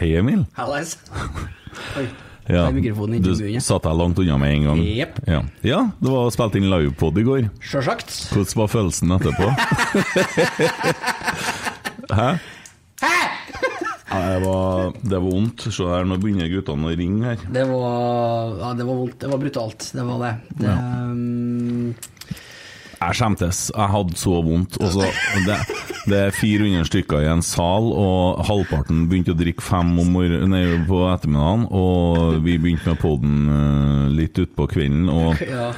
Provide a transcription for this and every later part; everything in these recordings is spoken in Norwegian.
Hei, Emil. Hallais. Oi. Ja, du satte satt deg langt unna med en gang. Yep. Ja. ja, det var spilt inn livepod i går. Sjølsagt. Hvordan var følelsen etterpå? Hæ? Ja, det, var, det var vondt. Se her, nå begynner guttene å ringe her. Det var, ja, det var vondt. Det var brutalt. Det var det. det um, Jeg skjemtes. Jeg hadde så vondt. Og så, det, det er 400 stykker i en sal, og halvparten begynte å drikke fem om nei, på ettermiddagen. Og vi begynte med poden litt utpå kvelden. Og ja.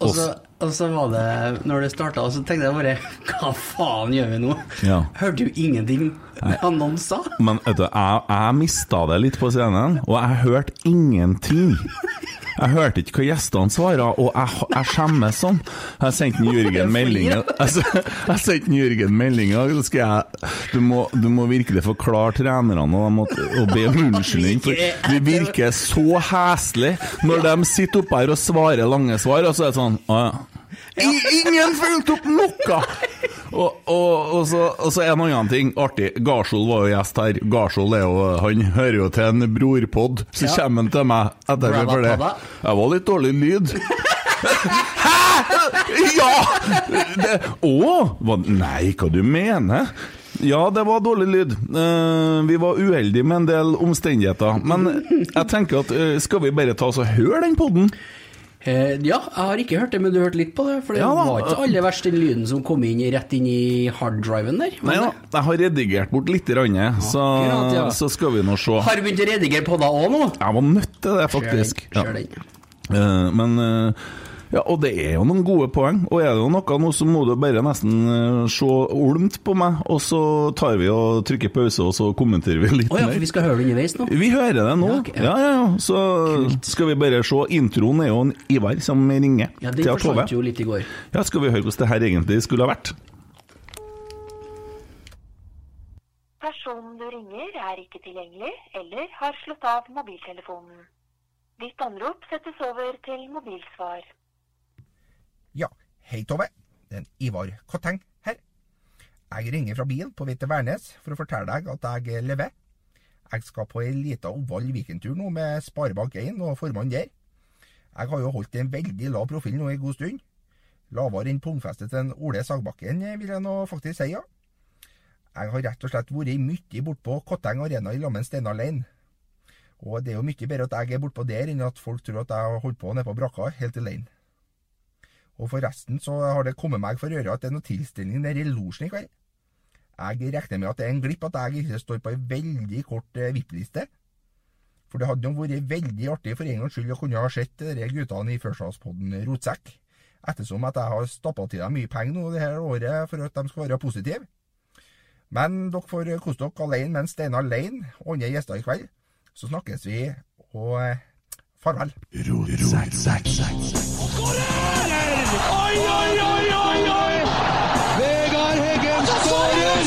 Og så, og så var det Når det starta, så tenkte jeg bare Hva faen gjør vi nå? Ja. Hørte jo ingenting han noen sa. Men vet du, jeg, jeg mista det litt på scenen, og jeg hørte ingenting. Jeg hørte ikke hva gjestene svarte, og jeg, jeg skjemmes sånn. Jeg sendte Jørgen meldingen Jeg, jeg sendte Jørgen meldinger så skal jeg, du, må, du må virkelig forklare trenerne og, og be om unnskyldning, for vi virker så heslige når de sitter oppe her og svarer lange svar, og så er det sånn Å ja. I- Ingen fulgte opp noe! Og, og, og, så, og så en annen ting artig. Garsol var jo gjest her. Garsol er jo, han hører jo til en brorpod. Så Ja. kommer han til meg etterpå for det. Jeg var litt dårlig lyd. Hæ?! Ja! Det, å! Hva, nei, hva du mener? Ja, det var dårlig lyd. Uh, vi var uheldige med en del omstendigheter. Men jeg tenker at uh, skal vi bare ta oss og høre den podden? Eh, ja, jeg har ikke hørt det, men du hørte litt på det. For det Ja var ikke aller verst den lyden som kom inn rett inn i harddriven der. Nei da, jeg har redigert bort litt, rann, så, Akkurat, ja. så skal vi nå se. Har du begynt å redigere på deg òg nå? Jeg var nødt til det, faktisk. Kjør den, kjør den. Eh, men eh, Ja, og det er jo noen gode poeng. Og er det jo noe nå, så må du bare nesten eh, se olmt på meg, og så tar vi og trykker pause, og så kommenterer vi litt Å ja, for vi skal høre det underveis nå? Vi hører det nå. Ja, Ja, ja, ja. ja. Så skal vi bare se. Introen er jo en Ivar som ringer Ja, den forsvant jo litt i går. Ja, skal vi høre hvordan det her egentlig skulle ha vært? Personen du ringer er ikke tilgjengelig eller har slått av mobiltelefonen. Ditt anrop settes over til mobilsvar. Ja, hei Tove. Det er Ivar Kotteng her. Jeg ringer fra bilen på vei til Værnes for å fortelle deg at jeg lever. Jeg skal på ei lita oval weekendtur nå med Sparebank1 og formannen der. Jeg har jo holdt en veldig lav profil nå en god stund. Lavere enn pungfestet til Ole Sagbakken, vil jeg nå faktisk si, ja. Jeg har rett og slett vært mye bortpå Kotteng Arena i lag med Steinar Lein. Og det er jo mye bedre at jeg er bortpå der, enn at folk tror at jeg har holdt på nede på brakka helt alene. Og forresten så har det kommet meg for øre at det er noe tilstelning nede i losjen i kveld. Jeg regner med at det er en glipp at jeg ikke står på ei veldig kort eh, VIP-liste. For det hadde jo vært veldig artig for en gangs skyld å kunne ha sett de guttene i Førstadspodden Rotsekk. Ettersom at jeg har stappa til dem mye penger nå det her året for at de skal være positive. Men dere får kose dere alene med Steinar Lein og andre gjester i kveld. Så snakkes vi, og farvel. Rotsekk, sekk, farvel. Oi, oi, oi, oi, oi! Vegard Heggen skårer!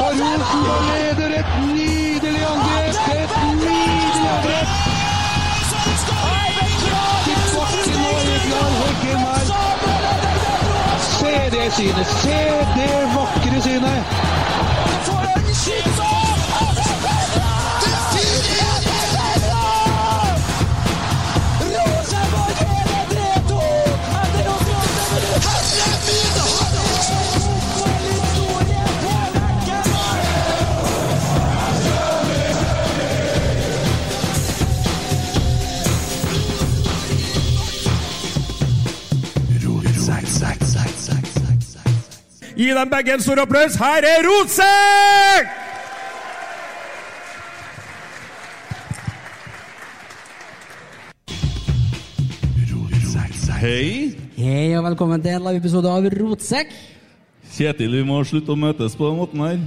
Og Rosenborg leder et nydelig angrep! Et nydelig angrep! Til bakken og Vegard Heggen her. Se det synet! Se det vakre synet! Gi dem begge en stor applaus. Her er Rotsekk! Hei. Hei og velkommen til en live-episode av Rotsekk. Kjetil, vi må slutte å møtes på den måten her.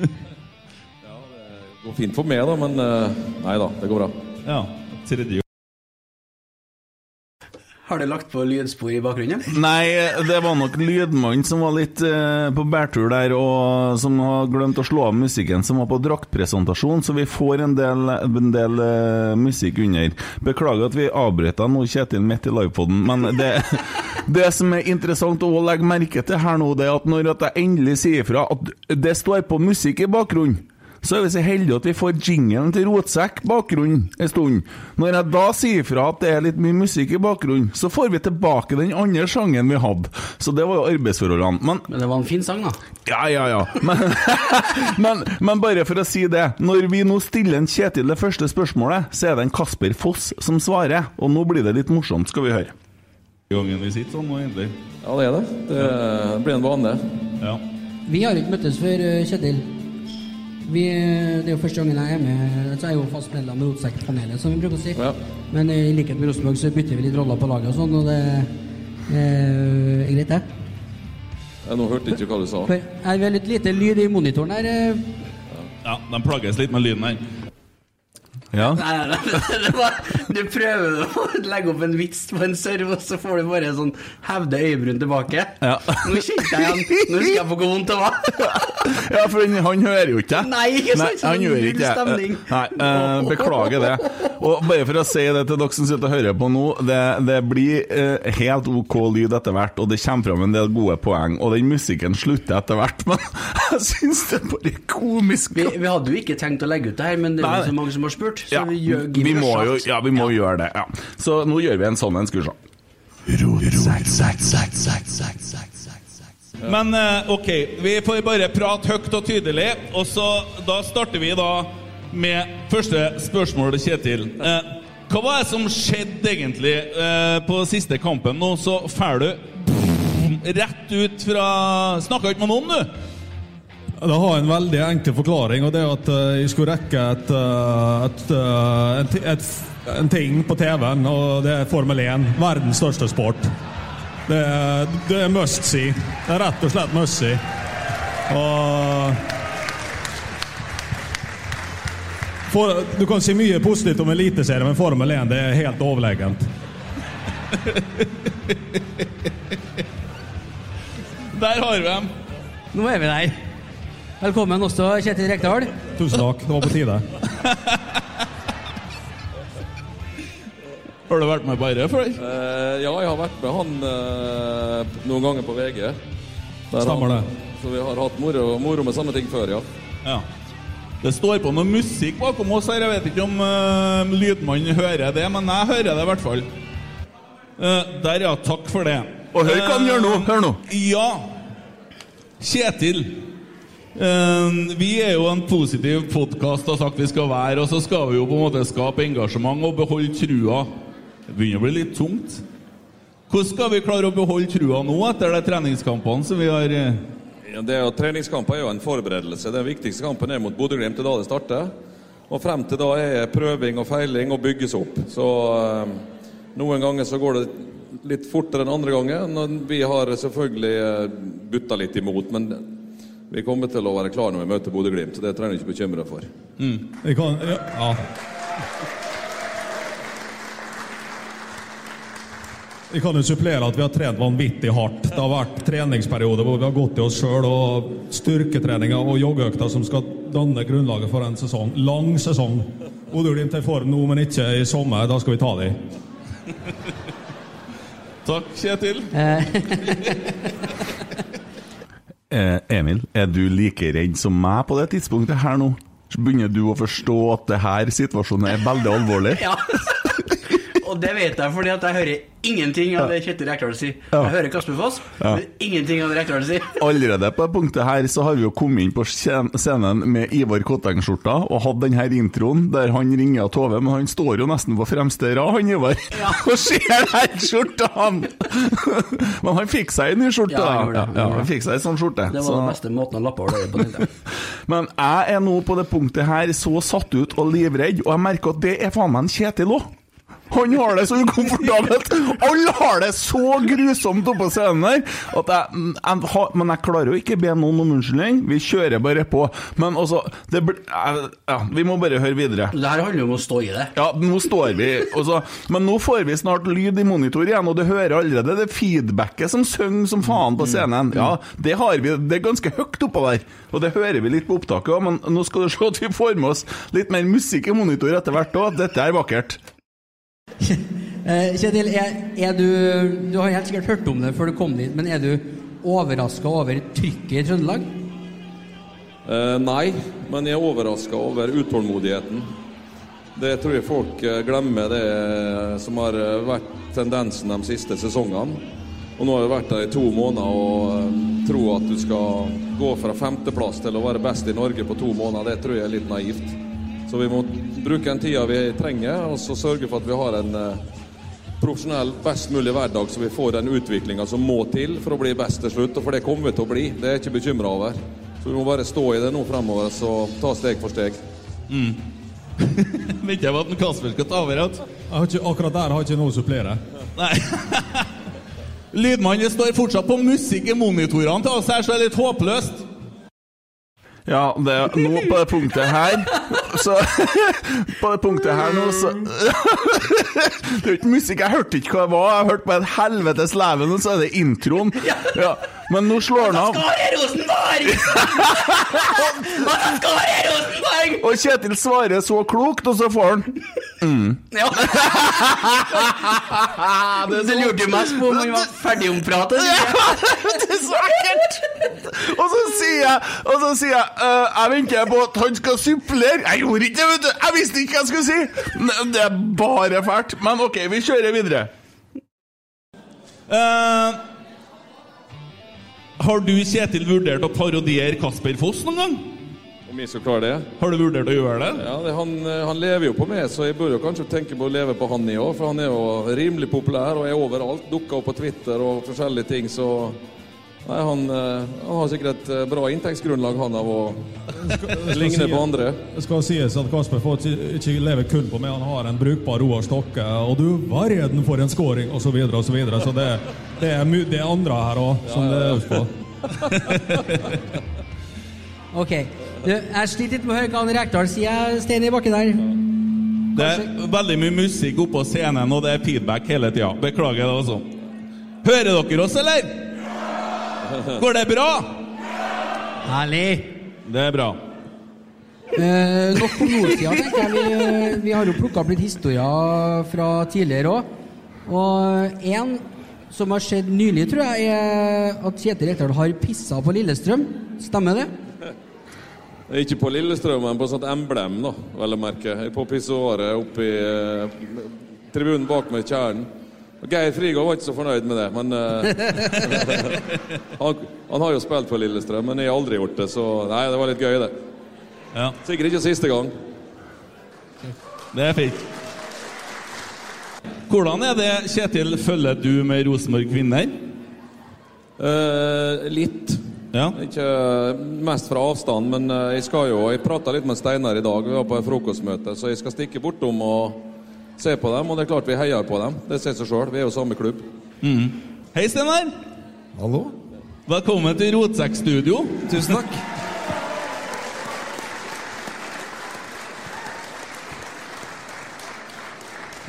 Det går fint for meg, da, men eh, nei da, det går bra. Ja. Tredje Har du lagt på lydspor i bakgrunnen? Nei, det var nok lydmannen som var litt eh, på bærtur der, og som har glemt å slå av musikken, som var på draktpresentasjon, så vi får en del, en del eh, musikk under. Beklager at vi avbrøt deg nå, Kjetil, midt i livepoden, men det, det som er interessant å legge merke til her nå, det er at når at jeg endelig sier ifra at det står på musikk i bakgrunnen, så er vi så heldige at vi får jingelen til Rotsekk bakgrunnen en stund. Når jeg da sier fra at det er litt mye musikk i bakgrunnen, så får vi tilbake den andre sangen vi hadde. Så det var jo arbeidsforholdene. Men Men det var en fin sang, da. ja, ja, ja. Men, men, men bare for å si det. Når vi nå stiller en Kjetil det første spørsmålet, så er det en Kasper Foss som svarer. Og nå blir det litt morsomt, skal vi høre. Gangen vi sitter sånn nå, egentlig. Ja, det er det. Det blir en vane. Ja. Vi har ikke møttes før, eh, Kjetil. Vi, det er jo første gangen jeg er med, så er jeg jo fast medlem av Rotsekkpanelet, som vi bruker å si. Ja. Men eh, i likhet med Rosenborg så bytter vi litt roller på laget og sånn, og det eh, er greit, det. Jeg nå hørte ikke hva du sa. For er har litt lite lyd i monitoren her. eh. Ja, de plages litt med lyden her. Ja. Nei, nei, nei. Det var, du prøver å legge opp en vits på en serve, og så får du bare sånn hevde øyebryn tilbake. Ja. Nå kjente jeg igjen Nå husker jeg på hvor vondt det var. Ja, for han, han hører jo ikke. Nei, ikke sant? han gjør ikke det. Nei, eh, beklager det. Og bare for å si det til dere som sitter og hører på nå, det, det blir eh, helt OK lyd etter hvert, og det kommer fram en del gode poeng, og den musikken slutter etter hvert, men jeg syns det er bare komisk. Vi, vi hadde jo ikke tenkt å legge ut det her, men det er jo så mange som har spurt. Så Ja, vi, gjør, vi må jo, ja, vi må gjøre det. Ja. Så nå gjør vi en sånn en, skal vi se. Men eh, ok, vi får bare prate høyt og tydelig, og så da starter vi da med første spørsmål, Kjetil. Eh, hva var det som skjedde egentlig eh, på siste kampen? Nå så fær du rett ut fra Snakka ikke med noen, du? Det har en veldig enkel forklaring, og det er at eh, jeg skulle rekke et, et, et, eh, en, et, en ting på TV-en, og det er Formel 1. Verdens største sport. Det er, det er must see. Det er rett og slett must see. Og for, Du kan si mye positivt om Eliteserien, men Formel 1 det er helt overlegent. Der har vi dem. Nå er vi der. Velkommen også, Kjetil Rekdal. Tusen takk. Det var på tide. Har du vært med bare før? Uh, ja, jeg har vært med han uh, noen ganger på VG. Der Stemmer han- det. Så vi har hatt moro, moro med sånne ting før, ja. Ja. Det står på noe musikk bakom oss her. Jeg vet ikke om uh, lydmannen hører det, men jeg hører det i hvert fall. Uh, der, ja. Takk for det. Og hør hva han gjør nå, hør nå. Ja. Kjetil. Uh, vi er jo en positiv podkast, har sagt vi skal være, og så skal vi jo på en måte skape engasjement og beholde trua. Det begynner å bli litt tungt. Hvordan skal vi klare å beholde trua nå etter de treningskampene som vi har eh, Ja, det er jo, treningskamper er jo en forberedelse. Den viktigste kampen er mot Bodø-Glimt. Det er da det starter. Og frem til da er prøving og feiling og bygges opp. Så eh, noen ganger så går det litt fortere enn andre ganger. Vi har selvfølgelig eh, butta litt imot, men vi kommer til å være klare når vi møter Bodø-Glimt. Så det trenger du ikke bekymre deg for. Jeg kan, ja, ja. Jeg kan jo supplere at vi har trent vanvittig hardt. Det har vært treningsperioder hvor vi har gått i oss sjøl, og styrketreninger og joggeøkter som skal danne grunnlaget for en sesong. Lang sesong. Bodø-Glimt er i form nå, men ikke i sommer. Da skal vi ta de Takk, Kjetil. Eh, Emil, er du like redd som meg på det tidspunktet her nå? Så Begynner du å forstå at det her situasjonen er veldig alvorlig? Ja. Og det vet jeg fordi at jeg hører ingenting av det Kjetil Rekdal sier. Ja. Jeg hører Kasper Foss, Ja. men ingenting av det Rekdal sier. Allerede på det punktet her så har vi jo kommet inn på scenen med Ivar Kotteng-skjorta og hatt denne introen der han ringer Tove, men han står jo nesten på fremste rad, han Ivar, og ser den skjorta, han! men han fikk seg en ny skjorte. Ja, han det, ja, han fikk seg en sånn skjorte. Det var så- den beste måten å lappe over det på. tenkte. Men jeg er nå på det punktet her så satt ut og livredd, og jeg merker at det er faen meg en Kjetil òg. Han har det så ukomfortabelt! Alle har det så grusomt oppå scenen der at jeg, jeg har, Men jeg klarer jo ikke be noen om unnskyldning. Vi kjører bare på. Men altså det, ja, Vi må bare høre videre. Det her handler jo om å stå i det. Ja, nå står vi også, Men nå får vi snart lyd i monitor igjen, og du hører allerede det feedbacket som synger som faen på scenen. Ja, det har vi. Det er ganske høyt oppå der, og det hører vi litt på opptaket òg, men nå skal du se at vi får med oss litt mer musikk i monitor etter hvert òg. Dette er vakkert. Eh, Kjetil, er, er du Du har helt sikkert hørt om det før du kom dit, men er du overraska over trykket i Trøndelag? Eh, nei, men jeg er overraska over utålmodigheten. Det tror jeg folk eh, glemmer, det eh, som har vært tendensen de siste sesongene. Og nå har jeg vært der i to måneder og tror tro at du skal gå fra femteplass til å være best i Norge på to måneder, det tror jeg er litt naivt. Så vi må bruke den tida vi trenger, og så sørge for at vi har en eh, profesjonell, best mulig hverdag, så vi får den utviklinga som må til for å bli best til slutt. Og for det kommer vi til å bli. Det er jeg ikke bekymra over. Så vi må bare stå i det nå fremover og ta steg for steg. Venter jeg på at Kasper skal ta over igjen. Akkurat der har jeg ikke noe å supplere. Nei. Lydmannen står fortsatt på musikk i monitorene til oss her, så det er litt håpløst. Ja, det, nå på det punktet her Så På det punktet her nå, så Det er jo ikke musikk. Jeg hørte ikke hva det var. Jeg hørte på et helvetes leven, og så er det introen. Ja. Men nå slår han av. være Rosenborg! Han det skal være Rosenborg! Og Kjetil svarer så klokt, og så får han mm. Ja. det lurte jo mest på om han var ferdigompratet. Det er så ekkelt! Og så sier jeg, og så sier jeg uh, Jeg venter på at han skal supplere. Jeg gjorde ikke det, vet du! Jeg visste ikke hva jeg skulle si! Det er bare fælt. Men OK, vi kjører videre. Eh, har du, Kjetil, vurdert å parodiere Kasper Foss noen gang? Om jeg skal klare det? Har du vurdert å gjøre det? Ja, det, han, eh, han lever jo på meg, så jeg burde jo kanskje tenke på å leve på han i år. For han er jo rimelig populær og er overalt. Dukker opp på Twitter og forskjellige ting, så Nei, han, eh, han har sikkert et eh, bra inntektsgrunnlag, han, av å ligne på andre. Det skal sies at Kasper får ikke, leve kun på meg. Han har en brukbar Roar Stokke, og du verden for en scoring, osv. Så, videre, så, videre. så det, det, er, det er andre her òg som det er øvd på. Ok. Du, jeg sliter litt med å høre hva Rekdal sier, Stein i bakken der. Det er veldig mye musikk oppå scenen, og det er feedback hele tida. Beklager det, altså. Hører dere oss, eller? Går det bra? Herlig. Det er bra. Eh, nok om nåtida, tenker jeg. Vi, vi har jo plukka opp litt historier fra tidligere òg. Og én som har skjedd nylig, tror jeg, er at Kjetil Rekdal har pissa på Lillestrøm. Stemmer det? Ikke på Lillestrøm, men på et sånt emblem, da, vel å merke. På pissoaret oppe i eh, tribunen bak med kjernen. Geir Frigård var ikke så fornøyd med det, men eh, han, han har jo spilt for Lillestrøm, men jeg har aldri gjort det, så nei, det var litt gøy, det. Ja, Sikkert ikke siste gang. det er fint. Hvordan er det, Kjetil, følger du med Rosenborg kvinner? Eh, litt. Ja. Ikke mest fra avstand, men eh, jeg skal jo Jeg prata litt med Steinar i dag, vi var på et frokostmøte, så jeg skal stikke bortom og se på dem. Og det er klart vi heier på dem. Det sier seg sjøl. Vi er jo samme klubb. Hei, Steinar. Hallo? Velkommen til Rotsekkstudio. Tusen takk.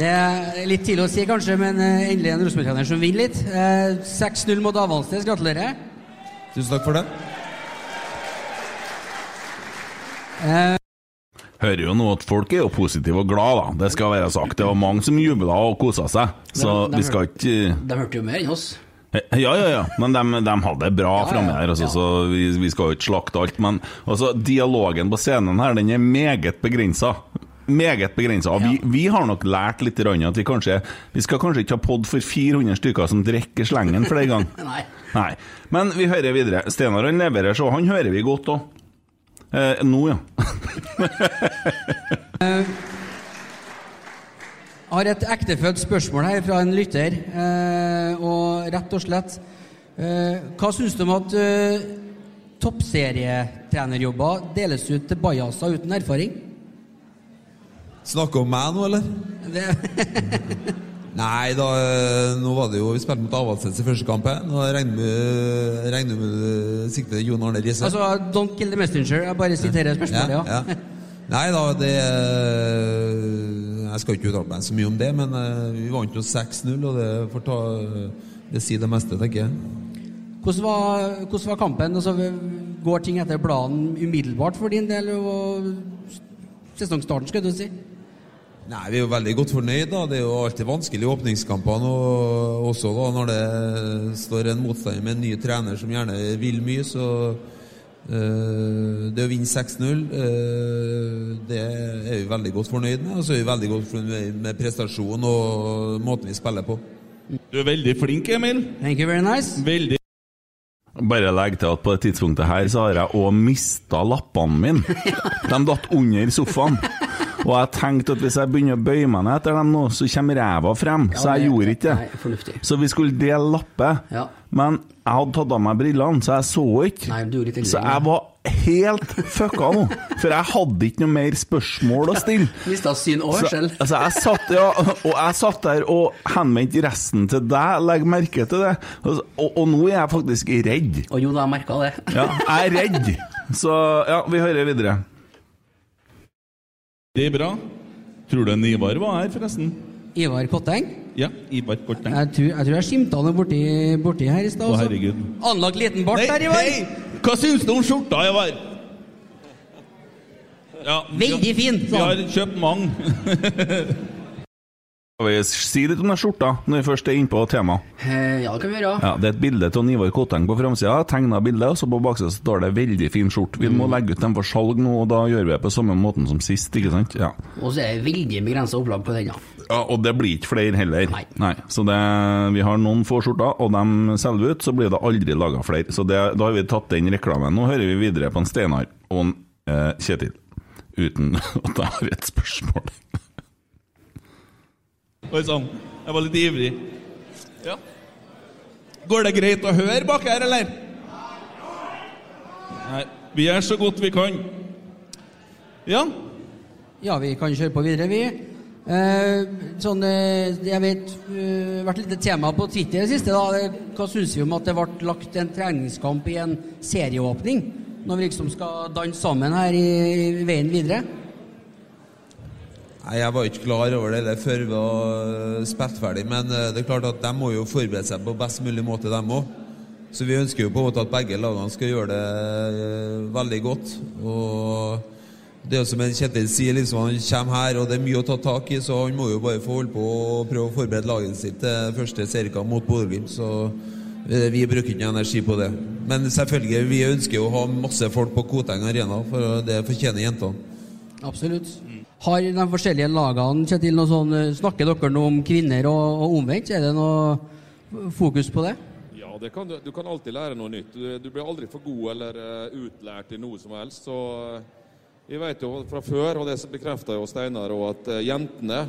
Det er litt tidlig å si, kanskje, men eh, endelig en Rosenborg-trener som vinner litt. Eh, 6-0 mot Avaldsnes. Gratulerer. Tusen takk for det. Eh, Hører jo nå at folk er jo positive og glad, da. Det skal være sagt. Det var mange som jubla og kosa seg. Så De- de vi skal ikke De hørte jo mer enn oss. Ja, ja, ja, men de, de hadde det bra Ja, framme her, altså, ja. så vi, vi skal jo ikke slakte alt. Men altså, dialogen på scenen her, den er meget begrensa. Meget begrensa. Vi, vi har nok lært litt at vi kanskje Vi skal kanskje ikke ha pod for 400 stykker som drikker slengen flere ganger. Nei. Nei. Men vi hører videre. Steinar han leverer, så han hører vi godt òg. Eh, nå, ja. Jeg har et ektefødt spørsmål her fra en lytter. Eh, og rett og slett eh, Hva syns du om at eh, toppserietrenerjobber deles ut til bajaser uten erfaring? Snakker om meg nå, eller? Nei, da, eh, nå var det jo Vi spilte mot Avaldsnes i første kampen. Nå regner vi sikte Jon Arne Riise. Altså, don't kill the messenger. Jeg bare siterer spørsmålet, ja. ja. Nei da, det eh, Jeg skal ikke uttale meg så mye om det, men eh, vi vant jo 6-0, og det får ta Det sier det meste, tenker jeg. Hvordan var, hvordan var kampen? Altså, går ting etter planen umiddelbart for din del? Og sesongstarten, skal du si? Nei, Vi er jo veldig godt fornøyd. da. Det er jo alltid vanskelig i åpningskampene. Og også da når det står en motstander med en ny trener som gjerne vil mye, så øh, Det å vinne 6-0, øh, det er vi veldig godt fornøyd med. Og så er vi veldig godt fornøyd med prestasjonen og måten vi spiller på. Du er veldig flink, Emil. Thank you very nice. Veldig. Bare legg til at på det tidspunktet her så har jeg òg mista lappene mine. De datt under sofaen. Og jeg tenkte at hvis jeg begynner å bøye meg ned etter dem nå, så kommer ræva frem. Ja, så jeg det- gjorde ikke nei, det. fornuftig. Så vi skulle dele lappe. Ja. Men jeg hadde tatt av meg brillene, så jeg så ikke. Nei, du gjorde ikke så jeg var helt fucka nå. For jeg hadde ikke noe mer spørsmål å stille. Mista syn og Så, hørsel. altså jeg satt, ja, og jeg satt der og henvendte resten til deg, legg merke til det. Og, og, nå er jeg faktisk redd. Og Jon har merka det. Ja, jeg er redd. Så ja, vi hører videre. Det er bra. Tror du en Ivar var her, forresten? Ivar Kotteng? Ja, Ivar Kotteng. Jeg tror jeg, tror jeg skimta han borti, borti her i stad. Altså. Anlagt liten bart Nei, der, Ivar. hei! Hva syns du om skjorta, Ivar? Ja, Veldig fin, Vi har kjøpt mange. Skal vi si litt om den skjorta, når vi først er inne på temaet? Eh, Ja, det kan vi gjøre. Ja, det er et bilde av Ivar Kotteng på framsida. Tegna bilde, og så på baksida står det 'veldig fin skjort'. Vi må legge ut den for salg nå, og da gjør vi det på samme måten som sist, ikke sant? Ja. Og så er det veldig begrensa opplag på den. ja. Ja, Og det blir ikke flere heller. Nei. Så det, vi har noen få skjorter, og de selger vi ut, så blir det aldri laga flere. Så det, da har vi tatt den reklamen. Nå hører vi videre på en Steinar og en eh, Kjetil. Uten at jeg har et spørsmål. Oi sann, jeg var litt ivrig. Ja. Går det greit å høre bak her, eller? Nei, vi gjør så godt vi kan. Ja, Ja, vi kan kjøre på videre, vi. Eh, sånn, eh, jeg vet uh, vært litt tema på Twitter i det siste. da. Hva syns vi om at det ble lagt en treningskamp i en serieåpning? Når vi liksom skal danse sammen her i, i veien videre? Nei, Jeg var ikke klar over det før vi var spilt ferdig, men eh, det er klart at de må jo forberede seg på best mulig måte, dem òg. Så vi ønsker jo på en måte at begge lagene skal gjøre det eh, veldig godt. Og det er jo som en Kjetil sier, liksom, han kommer her, og det er mye å ta tak i, så han må jo bare få holde på og prøve å forberede laget sitt til første seriekamp mot Bodø-Glimt. Så eh, vi bruker ikke energi på det. Men selvfølgelig, vi ønsker jo å ha masse folk på Koteng Arena, for det fortjener jentene. Absolutt. Har de forskjellige lagene Kjetil, noe sånn, eh, snakker dere noe om kvinner og, og omvendt? Er det noe fokus på det? Ja, det kan, du- kan alltid lære noe nytt. Du, du blir aldri for god eller eh, utlært i noe som helst. Så eh, vi vet jo fra før, og det bekrefter jo Steinar òg, at jentene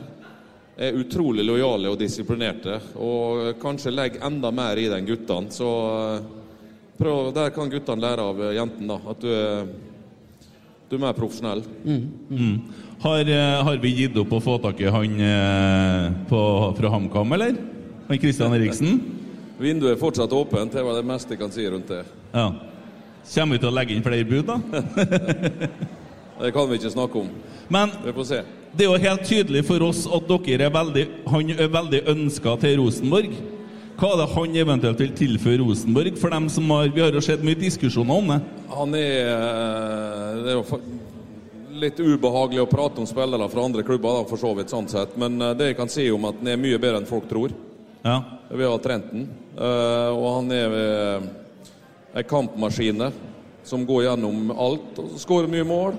er utrolig lojale og disiplinerte. Og kanskje legger enda mer i den guttene. Så prøv, der kan guttene lære av jentene, da. At du er, du er mer profesjonell. Mm. Har, eh, har vi gitt opp å få tak i han eh, på, fra HamKam, eller? Han Christian Eriksen? Vinduet er fortsatt åpent, det var det meste jeg kan si rundt det. Ja. Kommer vi til å legge inn flere bud, da? Det kan vi ikke snakke om. Men Vi får se. det er jo helt tydelig for oss at dere er veldig, han er veldig ønska til Rosenborg. Hva er det han eventuelt vil tilføre Rosenborg? For dem som har, Vi har jo sett mye diskusjoner om det. Han er eh, Det er jo litt ubehagelig å prate om spillere fra andre klubber, da, for så vidt, sånn sett. Men eh, det jeg kan si om at han er mye bedre enn folk tror. Ja. Vi har trent den. Eh, og han er ei kampmaskine som går gjennom alt og skårer mye mål.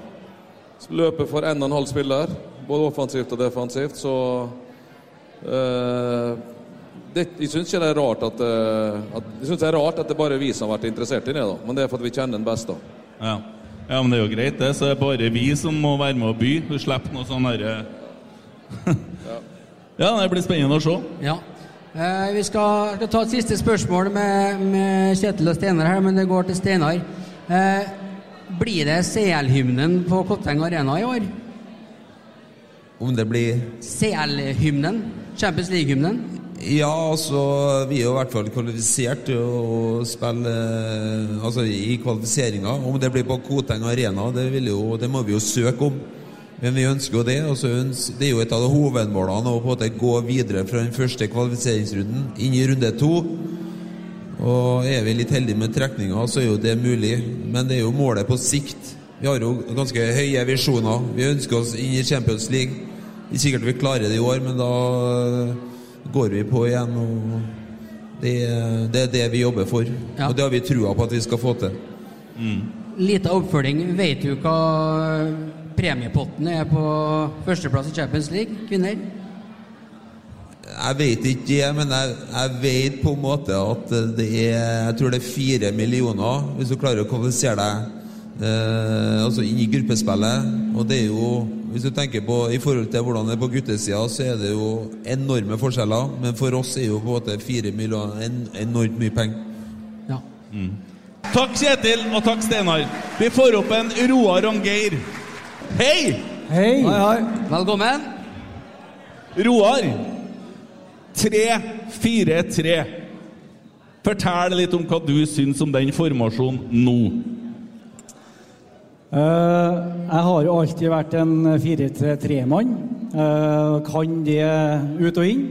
Løper for en og en halv spiller, både offensivt og defensivt, så eh, det, Jeg syns ikke det er rart at, eh, at Jeg synes det er rart at det bare er vi som har vært interessert i det, da. Men det er fordi vi kjenner den best, da. Ja. ja, men det er jo greit, det. Så det er bare vi som må være med å by. Du slipper noe sånn derre Ja, det blir spennende å se. Ja. Eh, vi skal, skal ta et siste spørsmål med, med Kjetil og Steinar her, men det går til Steinar. Eh, blir det CL-hymnen på Kotteng Arena i år? Om det blir CL-hymnen? Champions League-hymnen? Ja, altså Vi er jo i hvert fall kvalifisert til å spille eh, Altså i kvalifiseringa. Om det blir på Koteng Arena, det, jo, det må vi jo søke om. Men vi ønsker jo det. ønsker, det er jo et av hovedmålene å på en måte gå videre fra den første kvalifiseringsrunden inn i runde to. Og er vi litt heldige med trekninga, så er jo det mulig. Men det er jo målet på sikt. Vi har jo ganske høye visjoner. Vi ønsker oss inn i Champions League. Ikke sikkert vi klarer det i år, men da går vi på igjen. og Det, det er det vi jobber for. Ja. Og det har vi trua på at vi skal få til. Lita oppfølging. Vet du hva premiepotten er på førsteplass i Champions League, kvinner? Jeg vet ikke det, men jeg, jeg vet på en måte at det er Jeg tror det er fire millioner hvis du klarer å kvalifisere deg eh, altså inn i gruppespillet. Og det er jo Hvis du tenker på i forhold til hvordan det er på guttesida, så er det jo enorme forskjeller. Men for oss er jo på en måte fire millioner en, enormt mye penger. Ja. Takk, Kjetil, og takk, Steinar. Vi får opp en Roar Rangeir. Hei! Hei! Velkommen. Roar. 3-4-3. Fortell litt om hva du syns om den formasjonen nå. Eh, jeg har jo alltid vært en 4-3-3-mann. Eh, kan det ut og inn.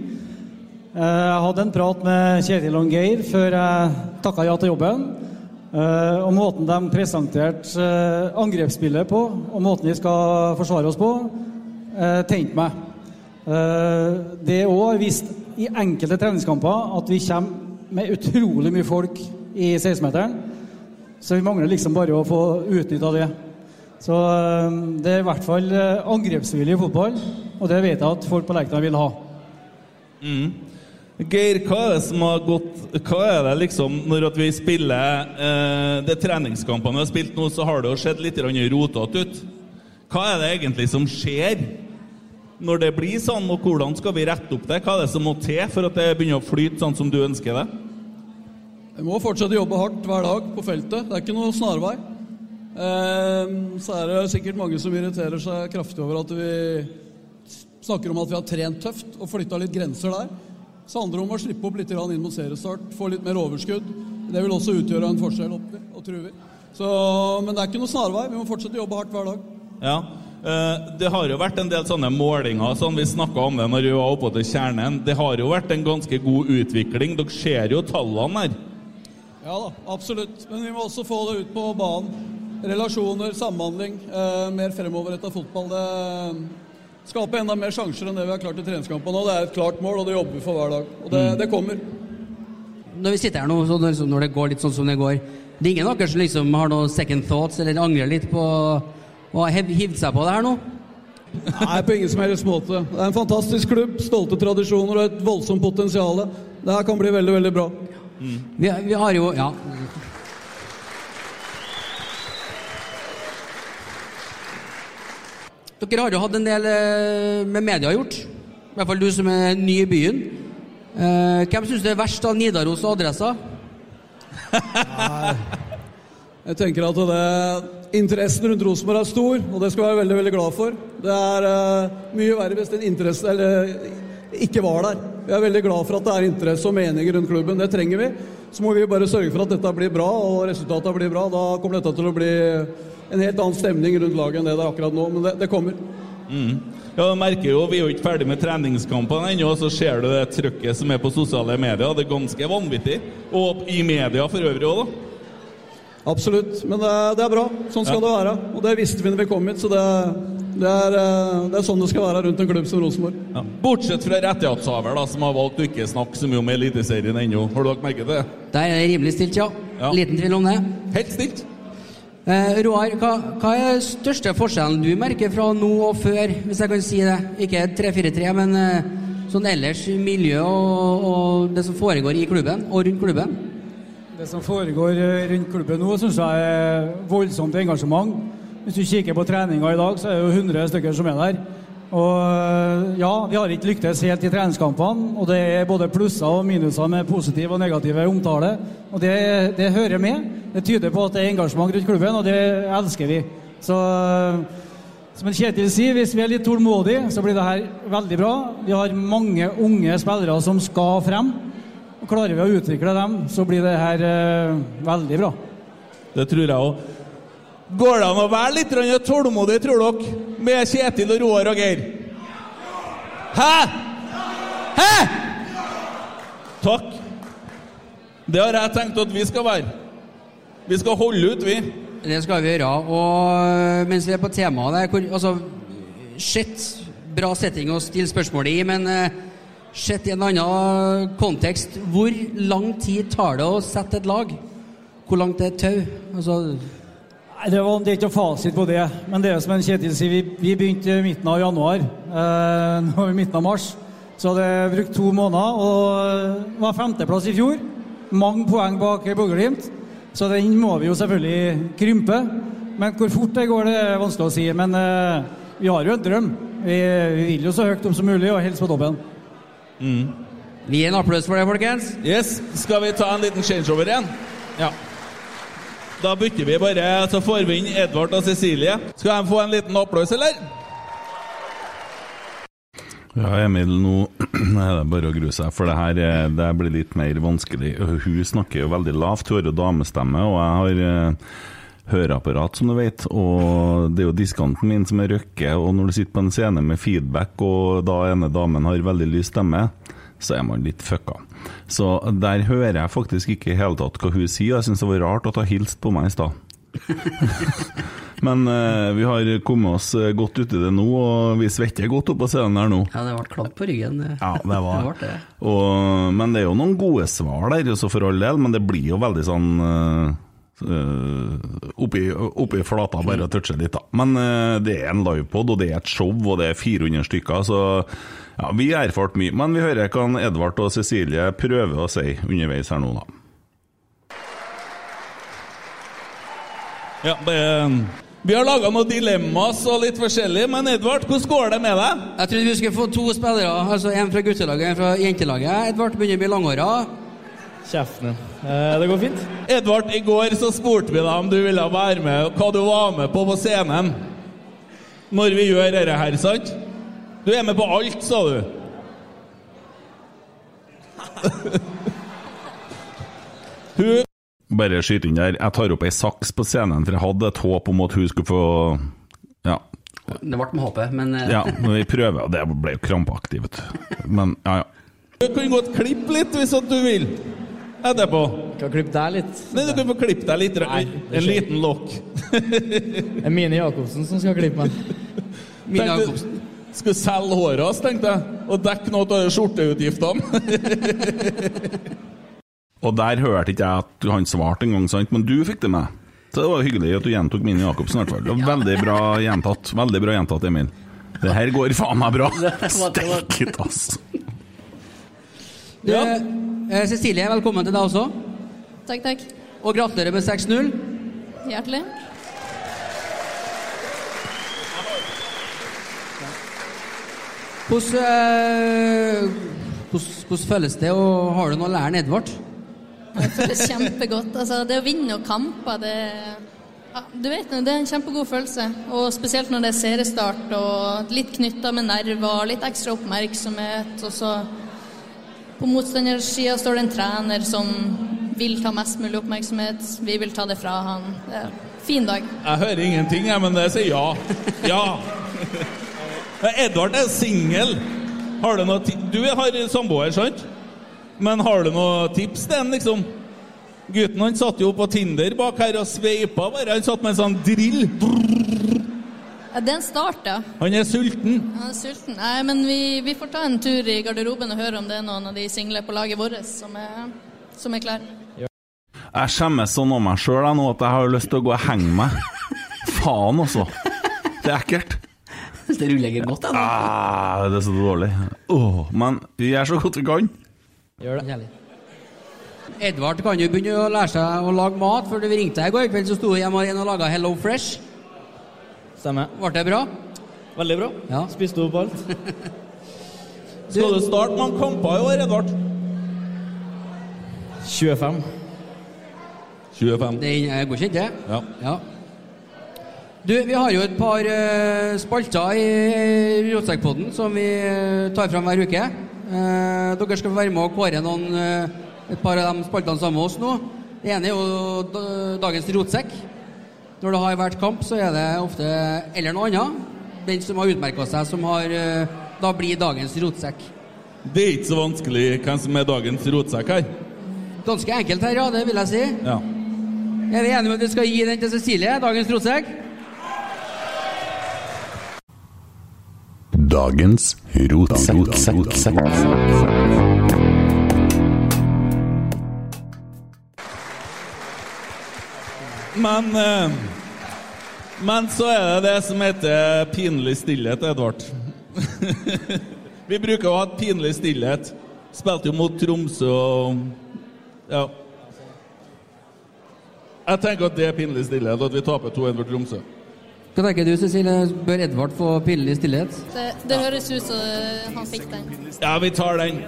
Eh, jeg hadde en prat med Kjetil og Geir før jeg takka ja til jobben. Og måten de presenterte angrepsspillet på, og måten vi skal forsvare oss på, tente meg. Det òg vist i enkelte treningskamper at vi kommer med utrolig mye folk i 16-meteren. Så vi mangler liksom bare å få utnytta det. Så eh, det er i hvert fall eh, angrepsvilje i fotball, og det vet jeg at folk på Lerkendal vil ha. Mm. Geir, hva er det som har gått Hva er det liksom når at vi spiller eh, de treningskampene vi har spilt nå, så har det jo sett litt rotete ut. Hva er det egentlig som skjer når det blir sånn, og hvordan skal vi rette opp det? Hva er det som må til for at det begynner å flyte sånn som du ønsker det? Vi må fortsette å jobbe hardt hver dag på feltet. Det er ikke noe snarvei. Ehm, så er det sikkert mange som irriterer seg kraftig over at vi snakker om at vi har trent tøft og flytta litt grenser der. Så handler det om å slippe opp litt inn mot seriestart, få litt mer overskudd. Det vil også utgjøre en forskjell, håper og tror vi. Så, men det er ikke noe snarvei. Vi må fortsette å jobbe hardt hver dag. Ja. eh, Det har jo vært en del sånne målinger, sånn vi snakka om det når vi var oppe til kjernen. Det har jo vært en ganske god utvikling. Dere ser jo tallene her. Ja da, absolutt. Men vi må også få det ut på banen. Relasjoner, samhandling, eh, mer fremoverretta fotball. Det skaper enda mer sjanser enn det vi har klart i treningskampene. Og det er et klart mål, og det jobber vi for hver dag. Og det, Mm. det kommer. Når vi sitter her nå, så når, når det går litt sånn som det går Det er ingen av dere som liksom har noen second thoughts eller angrer litt på å ha hivd seg på det her nå? Nei, på ingen som helst måte. Det er en fantastisk klubb, stolte tradisjoner og et voldsomt potensial. Det her kan bli veldig, veldig bra. Vi, vi har jo Ja. Dere har jo hatt en del eh, med media gjort. I hvert fall du som er ny i byen. Eh, hvem syns det er verst av Nidaros og Adressa? Jeg tenker at det, Interessen rundt Rosenborg er stor, og det skal vi være veldig veldig glad for. Det er uh, mye verre hvis den interesse eller, ikke var der. Vi er veldig glad for at det er interesse og meninger rundt klubben. Det trenger vi. Så må vi bare sørge for at dette blir bra, og resultatet blir bra. Da kommer dette til å bli en helt annen stemning rundt laget enn det det er akkurat nå. Men det, det kommer. Mm. Ja, du merker jo, Vi er jo ikke ferdig med treningskampene ennå, så ser du det trykket som er på sosiale medier. Det er ganske vanvittig. Og i media for øvrig òg, da. Absolutt. Men det, er- det er bra. Sånn skal Ja. det være. Og det visste vi når vi kom hit, så det, det, er, eh, det er sånn det skal være rundt en klubb som Rosenborg. Ja. Bortsett fra rettighetshaver, da, som har valgt å ikke snakke så mye om Eliteserien ennå. Har dere merket det? Der er det rimelig stilt, ja. Ja. Liten tvil om det. Helt stilt. Eh, Roar, hva, hva er største forskjellen du merker fra nå og før, hvis jeg kan si det? Ikke 3-4-3, men eh, sånn ellers miljø og, og det som foregår i klubben og rundt klubben? Det som foregår eh, rundt klubben nå, syns jeg er voldsomt engasjement. Hvis du kikker på treninga i dag, så er det jo 100 stykker som er der. Og eh, ja, vi har ikke lyktes helt i treningskampene, og det er både plusser og minuser med positiv og negative omtale. Og det, det hører med. Det tyder på at det er engasjement rundt klubben, og det elsker vi. Så, som Kjetil sier, hvis vi er litt tålmodige, så blir det her veldig bra. Vi har mange unge spillere som skal frem. Og klarer vi å utvikle dem, så blir det her eh, veldig bra. Det tror jeg òg. Går det an å være litt tålmodig, tror dere, med Kjetil og Roar og Geir? Hæ? Hæ? Takk. Det har jeg tenkt at vi skal være. Vi skal holde ut, vi. Det skal vi gjøre. Og mens vi er på temaet der hvor, altså, Shit, bra setting å stille spørsmål i, men eh, sett i en annen kontekst. Hvor lang tid tar det å sette et lag? Hvor langt er et tau? Altså, Nei, Det, var, det er ikke noe fasit på det, men det er som en Kjetil sier, vi, vi begynte i midten av januar. Eh, nå er vi midten av mars, så hadde jeg brukt to måneder og var femteplass i fjor. Mange poeng bak Bodø-Glimt, så den må vi jo selvfølgelig krympe. Men hvor fort det går, det er vanskelig å si. Men eh, vi har jo en drøm. Vi, vi vil jo så høyt opp som mulig, og helst på toppen. Vi gir en applaus for det, folkens. Yes, Skal vi ta en liten changeover igjen? Ja. Da bytter vi bare, så får vi inn Edvard og Cecilie. Skal de få en liten applaus, eller? Ja, Emil, nå er det bare å grue seg, for det her eh, det blir litt mer vanskelig. Hun snakker jo veldig lavt, hun har jo damestemme, og jeg har eh, høreapparat, som du vet. Og det er jo diskanten min som er røkke, og når du sitter på en scene med feedback, og da ene damen har veldig lys stemme, så er man litt fucka. Så der hører jeg faktisk ikke i hele tatt hva hun sier. Jeg syns det var rart at hun hilste på meg i stad. Men eh, vi har kommet oss eh, godt ut i det nå, og vi svetter godt opp på scenen her nå. Ja, det ble kladd på ryggen. Ja, det var Det det. Og, Men det er jo noen gode svar der, også for all del, men det blir jo veldig sånn eh, eh, oppi, oppi flata, bare touche litt, da. Men eh, det er en livepod, og det er et show, og det er 400 stykker, så ja, vi har erfart mye. Men vi hører hva Edvard og Cecilie prøver å si underveis her nå, da. Ja, bare... Vi har laga noen dilemmas og litt forskjellig, men Edvard, hvordan går det med deg? Jeg trodde vi skulle få to spillere, altså en fra guttelaget og en fra jentelaget. Edvard begynner å bli langhåra. Kjeften din. Eh, det går fint. Edvard, i går så spurte vi deg om du ville være med, hva du var med på på scenen. Når vi gjør dette her, sant? Du er med på alt, sa du. Hun Bare skyte inn der. Jeg tar opp ei saks på scenen, for jeg hadde et håp om at hun skulle få Ja. Det ble med håpet, men eh, ja men vi prøver, og det ble jo krampaktig, vet du. Men ja, ja. Du kan godt klippe litt hvis at du vil. Etterpå. Kan klippe deg litt. Nei, du kan få klippe deg litt. Nei, en liten lokk. Det er Mine Jacobsen som skal klippe meg. Mine Tenkte- Jacobsen. Skulle selge håret hans, tenkte jeg. Og dekke noe av skjorteutgiftene. Og der hørte ikke jeg at han svarte engang, sant? men du fikk det med. Så det var hyggelig at du gjentok Mini Jacobsen, i hvert fall. Det Veldig bra gjentatt. Veldig bra gjentatt, Emil. Det her går faen meg bra. Steikit, ass. Du, eh, Cecilie, velkommen til deg også. Takk, takk. Og gratulerer med 6-0. Hjertelig. Hvordan, eh, hvordan, hvordan føles det, og har du noe å lære Edvard? Det føles kjempegodt. Altså, det å vinne og kamper, det ja, Du vet det, det er en kjempegod følelse. Og spesielt når det er seriestart og litt knytta med nerver, litt ekstra oppmerksomhet. Og så på motstandersida står det en trener som vil ta mest mulig oppmerksomhet. Vi vil ta det fra han. Det er en fin dag. Jeg hører ingenting, jeg, men jeg sier ja. Ja. Edvard er singel. Har du noe Du har samboer, sant? Men har du noe tips til han, liksom? Gutten han satt jo på Tinder bak her og sveipa bare. Han satt med en sånn drill. Ja, det er en start, ja. Han er sulten. Han er sulten. Nei, men vi, vi får ta en tur i garderoben og høre om det er noen av de single på laget vårt som er, som er klar. Jeg skjemmes sånn av meg sjøl nå at jeg har lyst til å gå og henge meg. Faen, altså. Det er ekkelt. Det rullegger godt, jeg. Ah, det er så dårlig. Oh, men vi gjør så godt vi kan. Gjør det. Edvard kan jo begynne å lære seg å lage mat. For vi ringte deg i går kveld, så sto hjemme og laga Hello Fresh. Stemmer. Ble det bra? Veldig bra. Ja. Spiste opp alt. Skal du starte noen kamper i år, Edvard? 25. 25. Det er godkjent, det? Ja. ja. Du, vi har jo et par uh, spalter i Rotsekkpodden som vi eh, tar fram hver uke. Uh, dere skal være med og kåre noen, uh, et par av de spaltene sammen med oss nå. Det ene er jo dagens rotsekk. Når det har vært kamp, så er det ofte eller noe annet. Den som har utmerka seg, som har eh, da blir dagens rotsekk. Det er ikke så vanskelig hvem som er dagens rotsekk her. Ganske enkelt her, ja. Det vil jeg si. Ja. Er vi enige om at vi skal gi den til Cecilie, dagens rotsekk? Dagens rotsekk. Men eh, Men så er det det som heter pinlig stillhet, Edvard. Vi bruker å ha et pinlig stillhet. Spilte jo mot Tromsø og Ja. Jeg tenker at det er pinlig stillhet, at vi taper 2-1 for Tromsø. Hva tenker du, Cecilie? Bør Edvard få pinlig stillhet? Det, det høres ut som eh, han fikk den. Ja, vi tar den.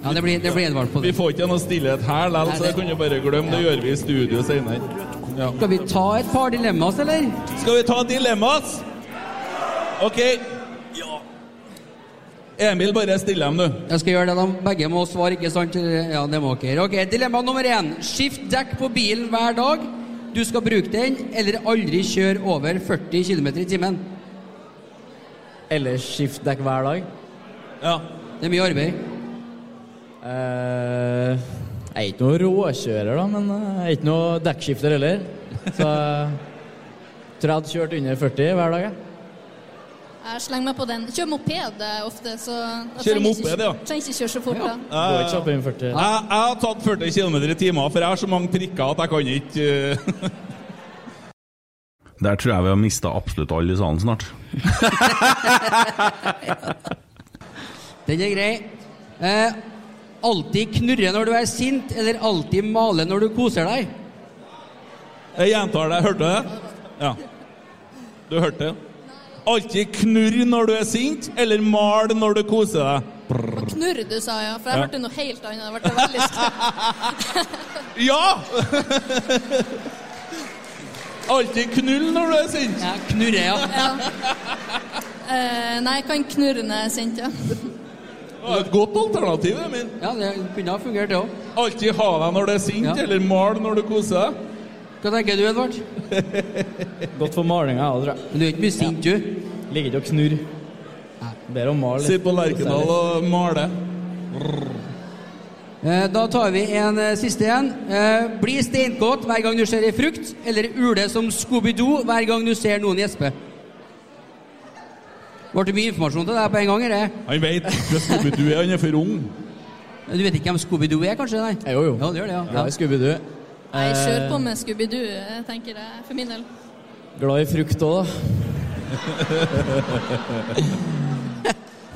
Ja, det blir, det blir Edvard på Vi får ikke noe stillhet her likevel, så det kan du bare glemme. Det gjør vi i studio senere. Ja. Skal vi ta et par dilemmas, eller? Skal vi ta dilemmas? OK. Ja. Emil, bare still dem, du. Jeg skal gjøre det. De begge må svare, ikke sant? Ja, det må dere. Ok, Dilemma nummer én. Skift dekk på bilen hver dag. Du skal bruke den, eller aldri kjøre over 40 km i timen. Eller skift dekk hver dag. Ja. Det er mye arbeid. Eh, jeg er ikke noe råkjører, da, men eh, jeg er ikke noe dekkskifter heller. Så jeg tror jeg hadde kjørt under 40 hver dag. jeg. Jeg slenger meg på den. Kjører moped eh, ofte, så jeg Kjører ikke- moped, ja. Trenger ikke kjøre så fort, da. Går ikke kjappere enn 40. Jeg, jeg har tatt 40 km i timen, for jeg har så mange prikker at jeg kan ikke eh, Der tror jeg vi har mista absolutt alle i salen snart. Den er grei. Eh, alltid knurre når du er sint, eller alltid male når du koser deg. Jeg gjentar det. Hørte du det? Ja. Du hørte det? Alltid knurre når du er sint, eller male når du koser deg. knurre Knurr, du sa, ja. For jeg Ja. hørte noe helt annet. Jeg ble veldig skremt. Ja! Alltid knull når du er sint. Ja, knurre, ja. Ja. Uh, nei, jeg kan knurre når jeg er sint, ja. Var et godt alternativ, Emil. Ja, det kunne ha fungert, det òg. Alltid ha deg når du er sint, Ja. eller mal når du koser deg. Hva tenker du, Edvard? Godt for malinga, jeg tror jeg. Men du er ikke mye sint, du? Ligger ikke og knurr. Bedre å male. Sitt på Lerkendal og male. Eh, Da tar vi en eh, siste en. Eh, Bli steinkåt hver gang du ser ei frukt, eller ule som Scooby-Doo hver gang du ser noen gjespe. Ble det mye informasjon til deg på en gang? eller? Han vet ikke Scooby-Doo er, han er for ung. Du vet ikke hvem Scooby-Doo er, kanskje? nei? Jo, jo. Ja, det gjør det, ja. Glad i Scooby-Doo. Nei, kjør Eh, på med Scooby-Doo, eh, tenker jeg, for min del. Glad i frukt òg, da.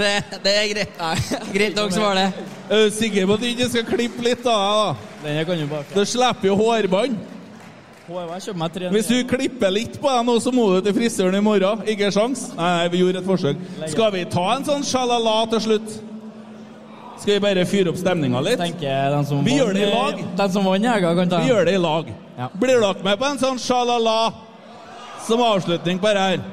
Det, det er greit. Greit nok svar, det. Er du sikker på at du ikke skal klippe litt av deg, da? Kan jo bare Du slipper jo hårbånd. Jeg kjøper meg tre Hvis du klipper litt på deg nå, så må du til frisøren i morgen. Ikke sjans. Nei, vi gjorde et forsøk. Skal vi ta en sånn sjalala til slutt? Skal vi bare fyre opp stemninga litt? tenker den som Vi gjør det i lag. Den som vant jeg kan ta Vi gjør det i lag. Ja. Blir dere med på en sånn sjalala som avslutning på det her?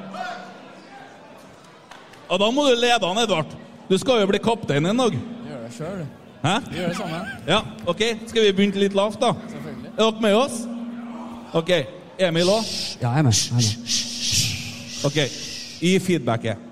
Og da må du lede han, Edvard. Du skal jo bli kaptein en dag. Vi gjør det sjøl. Hæ? Vi gjør det samme. Ja, OK. Skal vi begynne litt lavt, da? Selvfølgelig. Er dere med oss? OK. Emil òg? Ja, jeg er med. Jeg er med. OK. I feedbacket.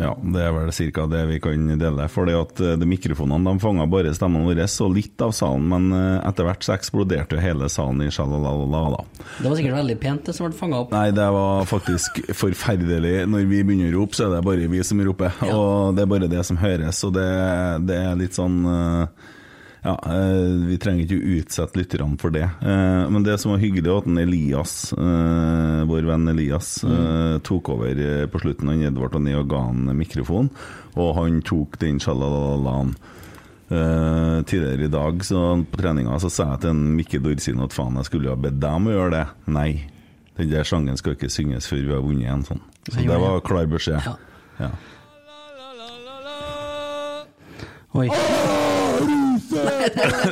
Ja, det er vel ca. det vi kan dele. For det at eh, de mikrofonene de fanga bare stemmene våre og litt av salen, men eh, etter hvert så eksploderte jo hele salen i sjalalala. Det var sikkert veldig pent, det som ble fanga opp. Nei, det var faktisk forferdelig. Når vi begynner å rope, så er det bare vi som roper. Og det er bare det som høres. Og det, det er litt sånn eh, Ja, eh, vi trenger ikke utsette lytterne for det. Eh, Men det som var hyggelig, var at Elias, eh, vår venn Elias, mm. tok over på slutten. Han Edvard og og ga han mikrofon, og han tok den sjalalalaen. Uh, tidligere i dag så på treninga så sa jeg til en Mikke Dorsin at faen, jeg skulle ha bedt dem å gjøre det. Nei, den der sangen skal ikke synges før vi har vunnet en sånn. Så det var klar beskjed. Ja. Oi.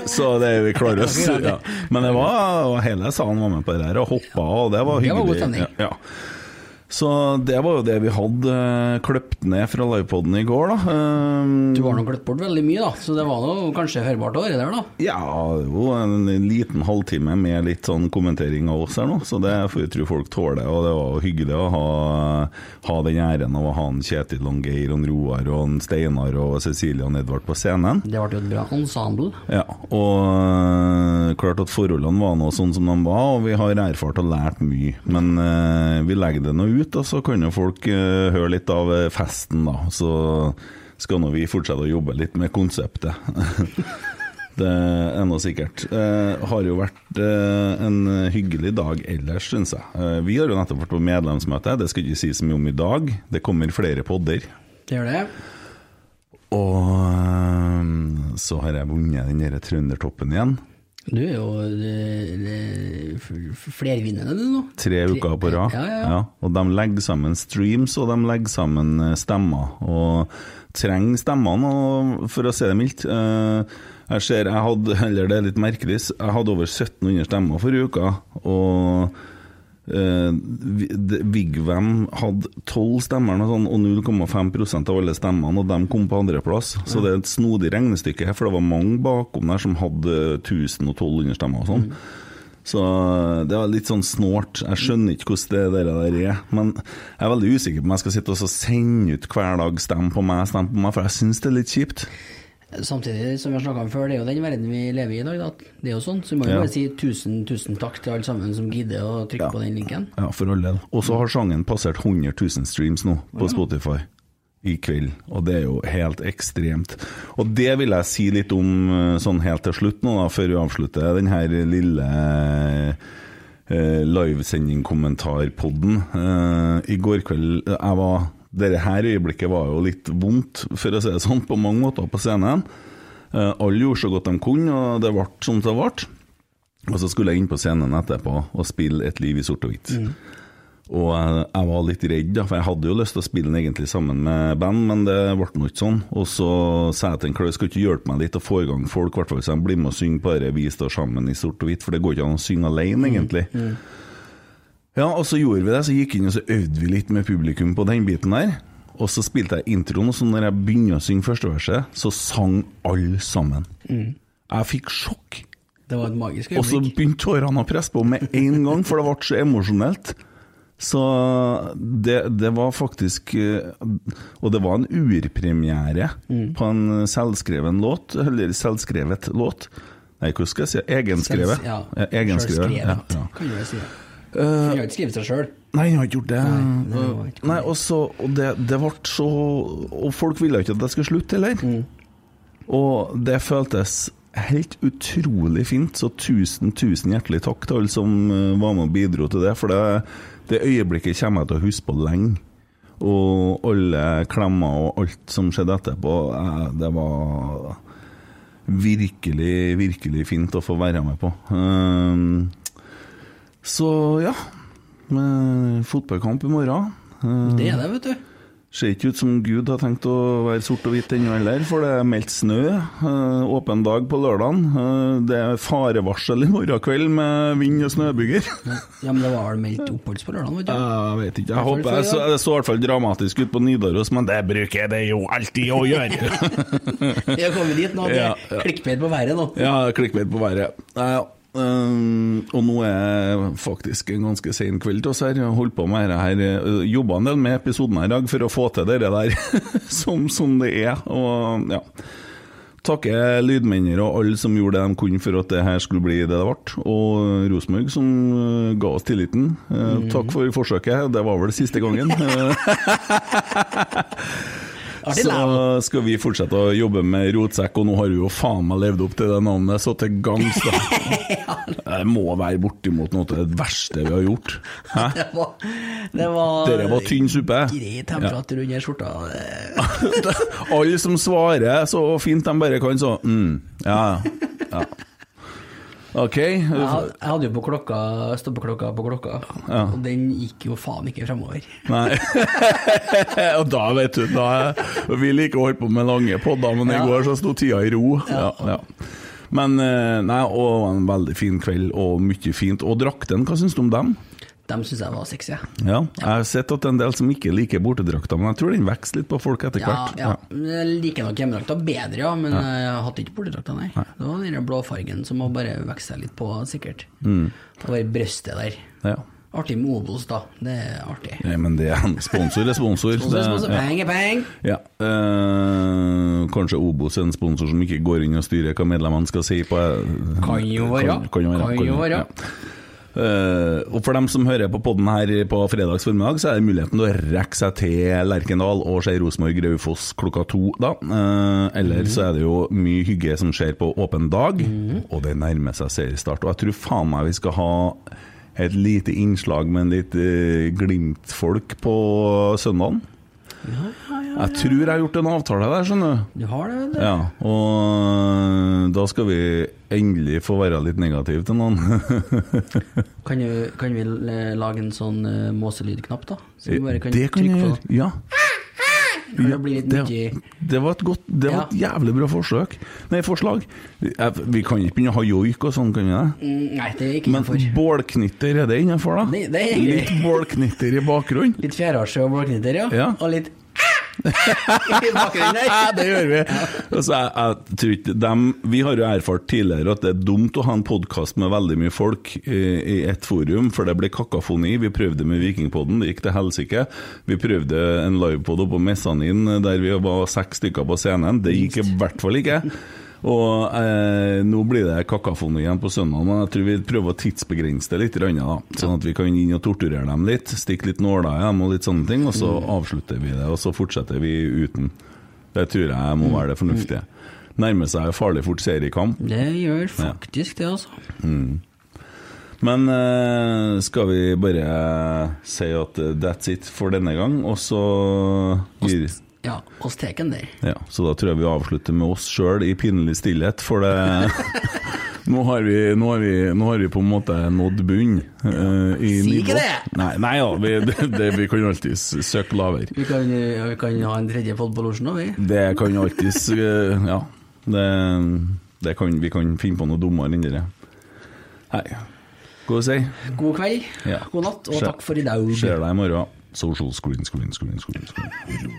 Så det vi klarer oss. Ja. Men det var hele salen var med på det der og hoppa, og det var hyggelig. Det var god stemning. Ja, ja. Så det var jo det vi hadde uh, kløpt ned fra livepoden i går, da. Um, Du har nå kløpt bort veldig mye, da, så det var nå kanskje hørbart å høre der, da. Ja, det jo en liten halvtime med litt sånn kommentering av oss her nå, så det får jeg tro folk tåler. Og det var jo hyggelig å ha, ha den æren av å ha en Kjetil og Geir og Roar og en Steinar og Cecilie og Edvard på scenen. Det ble jo et bra ensemble. Ja, og øh, klart at forholdene var nå sånn som de var, og vi har erfart og lært mye. Men uh, vi legger det nå ut, og så kan jo folk uh, høre litt av øh, festen, da. Så skal nå vi fortsette å jobbe litt med konseptet. det er nå sikkert. Uh, har jo vært uh, en hyggelig dag ellers, syns jeg. Eh, vi har jo nettopp vært på medlemsmøte, det skal ikke sies så mye om i dag. Det kommer flere podder. Det gjør det. Og så har jeg vunnet den derre trøndertoppen igjen. Du er jo flervinnende, du nå. Tre uker på rad. Ja, ja, ja. Og de legger sammen streams, og de legger sammen eh, stemmer. Og trenger stemmene, for å si det mildt. Eh, Jeg ser, jeg hadde, eller det er litt merkelig, jeg hadde over 1700 stemmer forrige uke. Og eh, Vi- Vigvam hadde 12 stemmer eller noe og 0,5% av alle stemmene, og de kom på andreplass. Så det er et snodig regnestykke her, for det var mange bakom der som hadde 1000 og 1200 stemmer og sånn. Så det var litt sånn snålt. Jeg skjønner ikke hvordan det der er. Men jeg er veldig usikker på om jeg skal sitte og sende ut hver dag 'stem på meg', 'stem på meg', for jeg syns det er litt kjipt. Samtidig, som vi har snakka om før, det er jo den verden vi lever i i dag. Da. Det er jo sånn, så vi må jo Ja. bare si tusen, tusen takk til alle sammen som gidder å trykke på den linken. Ja, for all del. Og så har sangen passert 100 000 streams nå på Ja. Spotify i kveld, og det er jo helt ekstremt. Og det vil jeg si litt om eh, sånn helt til slutt nå, da, før vi avslutter den her lille eh, livesending-kommentarpodden. Eh, I går kveld jeg var Dette her øyeblikket var jo litt vondt, for å si det sånn, på mange måter på scenen. Eh, alle gjorde så godt de kunne, og det ble som det ble. Og så skulle jeg inn på scenen etterpå og spille Et liv i sort og hvitt. Og jeg, jeg var litt redd, da, for jeg hadde jo lyst til å spille den egentlig sammen med band, men det ble nå ikke sånn. Og så sa jeg til Klaus, skal ikke hjelpe meg litt å få i gang folk, i hvert fall hvis de blir med og synger på det 'Vi står sammen i sort og hvitt', for det går ikke an å synge alene, egentlig. Ja, og så gjorde vi det, så gikk inn og så øvde vi litt med publikum på den biten der. Og så spilte jeg introen, og så når jeg begynte å synge første verset, så sang alle sammen. Mm. Jeg fikk sjokk. Det var et magisk øyeblikk. Og så begynte tårene å presse på med en gang, for det ble så emosjonelt. Så det, det var faktisk eh, Og det var en urpremiere Mm. på en selvskreven låt, eller selvskrevet låt. Nei, hva skal jeg si? Egenskrevet. Selv- ja, Egenskrevet. Ja, ja. kan du vel si. Eh, Han har ikke skrevet seg sjøl. Nei, han har ikke gjort det. Nei, det Uh, Nei, og så Og det, det ble så Og folk ville ikke at jeg skulle slutte heller. Mm. Og det føltes helt utrolig fint, så tusen, tusen hjertelig takk til alle som uh, var med og bidro til det. For det, det øyeblikket kommer jeg til å huske på lenge. Og alle klemmer og alt som skjedde etterpå, eh, det var virkelig, virkelig fint å få være med på. Um, så ja. med Fotballkamp i morgen. Uh, Det er det, vet du. Ser ikke ut som Gud har tenkt å være sort og hvitt ennå heller, for det er meldt snø. eh, åpen dag på lørdagen. Eh, det er farevarsel i morgen kveld med vind og snøbyger. Ja, men det var vel meldt oppholds på lørdagen? vet du. Jeg vet ikke. Jeg håper jeg så. Det så i hvert fall dramatisk ut på Nidaros, men det bruker det jo alltid å gjøre. Vi har kommet dit nå. Det er ja. klikkbeit på været nå. Ja, klikkbeit på været. Ja, um, og nå er faktisk en ganske sen kveld til oss her. Jeg har holdt på med dette her. uh, Jobba en del med episoden her i dag for å få til det der som, som det er. Og ja. Takke lydmennene og alle som gjorde det de kunne for at det her skulle bli det det ble. Og Rosenborg som uh, ga oss tilliten. Uh, Takk for forsøket. Det var vel siste gangen. Så skal vi fortsette å jobbe med rotsekk, og nå har vi jo faen meg levd opp til det navnet så til gangs, da. Det må være bortimot noe av det verste vi har gjort. Hæ? Det var, det var Dere var tynn suppe. Grei temperatur under skjorta. Alle som svarer så fint de bare kan, så mm, ja, ja. Ok. Jeg, jeg hadde jo på klokka, stoppeklokka på klokka, Ja. og den gikk jo faen ikke fremover. Nei. og da, vet du, da Vi liker å holde på med lange podder, men i Ja. går så sto tida i ro. Ja. Ja, Men eh, nei, og en veldig fin kveld, og mye fint. Og drakten, hva syns du om dem? Dem syns jeg var sexy. Ja, jeg har sett at en del som ikke liker bortedrakta, men jeg tror den vokser litt på folk etter Ja, hvert. ja. Jeg liker nok hjemmedrakta bedre, ja, men Ja. jeg hadde ikke bortedrakta, nei. Det var den blåfargen som må bare vokse seg litt på, sikkert. Mm. Det var brøstet der. Ja. Artig med Obos, da. Det er artig. Nei, men det er sponsor er sponsor. Sponsor, sponsor. ja. Peng er peng! Ja. eh, kanskje Obos er en sponsor som ikke går inn og styrer hva medlemmene skal si på eh, Kan jo være. Kan, kan jo være. Kan jo være. ja. Eh, og for dem som hører på podden her på fredags formiddag, så er det muligheten til å rekke seg til Lerkendal og se Rosenborg Raufoss klokka to, da. Uh, eller så er det jo mye hygge som skjer på åpen dag, og det nærmer seg seriestart. Og jeg tror faen meg vi skal ha et lite innslag med en litt uh, Glimt-folk på søndagen. Jeg tror jeg har gjort en avtale der, skjønner du. Du har det, du. Ja, og da skal vi endelig få være litt negative til noen. Kan, du, kan vi eh, lage en sånn uh, måselydknapp, da? Kan det kan vi gjøre. Ja. Det det, det var et godt Det var et jævlig bra forsøk. Nei, forslag. Vi kan ikke begynne å ha joik og sånn, kan vi det? Mm, Nei, det er ikke Men innenfor. bålknitter, er det innenfor, da? Det- det er. Litt bålknitter i bakgrunnen? Litt fjærasje og bålknitter, ja. Ja. Og litt i bakgrunnen der. det gjør vi. Altså, jeg, jeg tror ikke dem, vi har jo erfart tidligere at det er dumt å ha en podkast med veldig mye folk i, i ett forum, for det blir kakafoni. Vi prøvde med Vikingpodden, det gikk til helsike. Vi prøvde en livepod oppe på Messanin der vi var seks stykker på scenen. Det gikk i hvert fall ikke. Og eh, nå blir det kakafoni igjen på søndag, men jeg tror vi prøver å tidsbegrense det litt, da, sånn at vi kan inn og torturere dem litt. Stikke litt nåler i dem og litt sånne ting, og så avslutter vi det, og så fortsetter vi uten. Det tror jeg må være det fornuftige. Nærmer seg farlig fort seriekamp. Det gjør faktisk det, altså. Mm. Men eh, skal vi bare si at that's it for denne gang, og så gir Ja, oss tar den der. ja, Så da tror jeg vi avslutter med oss sjøl i pinlig stillhet, for det nå, har vi, nå, har vi, nå har vi på en måte nådd bunn Uh, Si ikke det! Nei, nei ja, vi, det, det, vi kan alltid søke lavere. Vi kan, vi kan ha en tredje pod på losjen òg, vi. Det kan alltids uh, Ja. Det, det kan, vi kan finne på noe dummere enn det. Nei. God, si. God kveld, Ja. god natt, og Skjø. takk for i dag. Ser deg i morgen. Social screen, screen, screen, screen, screen.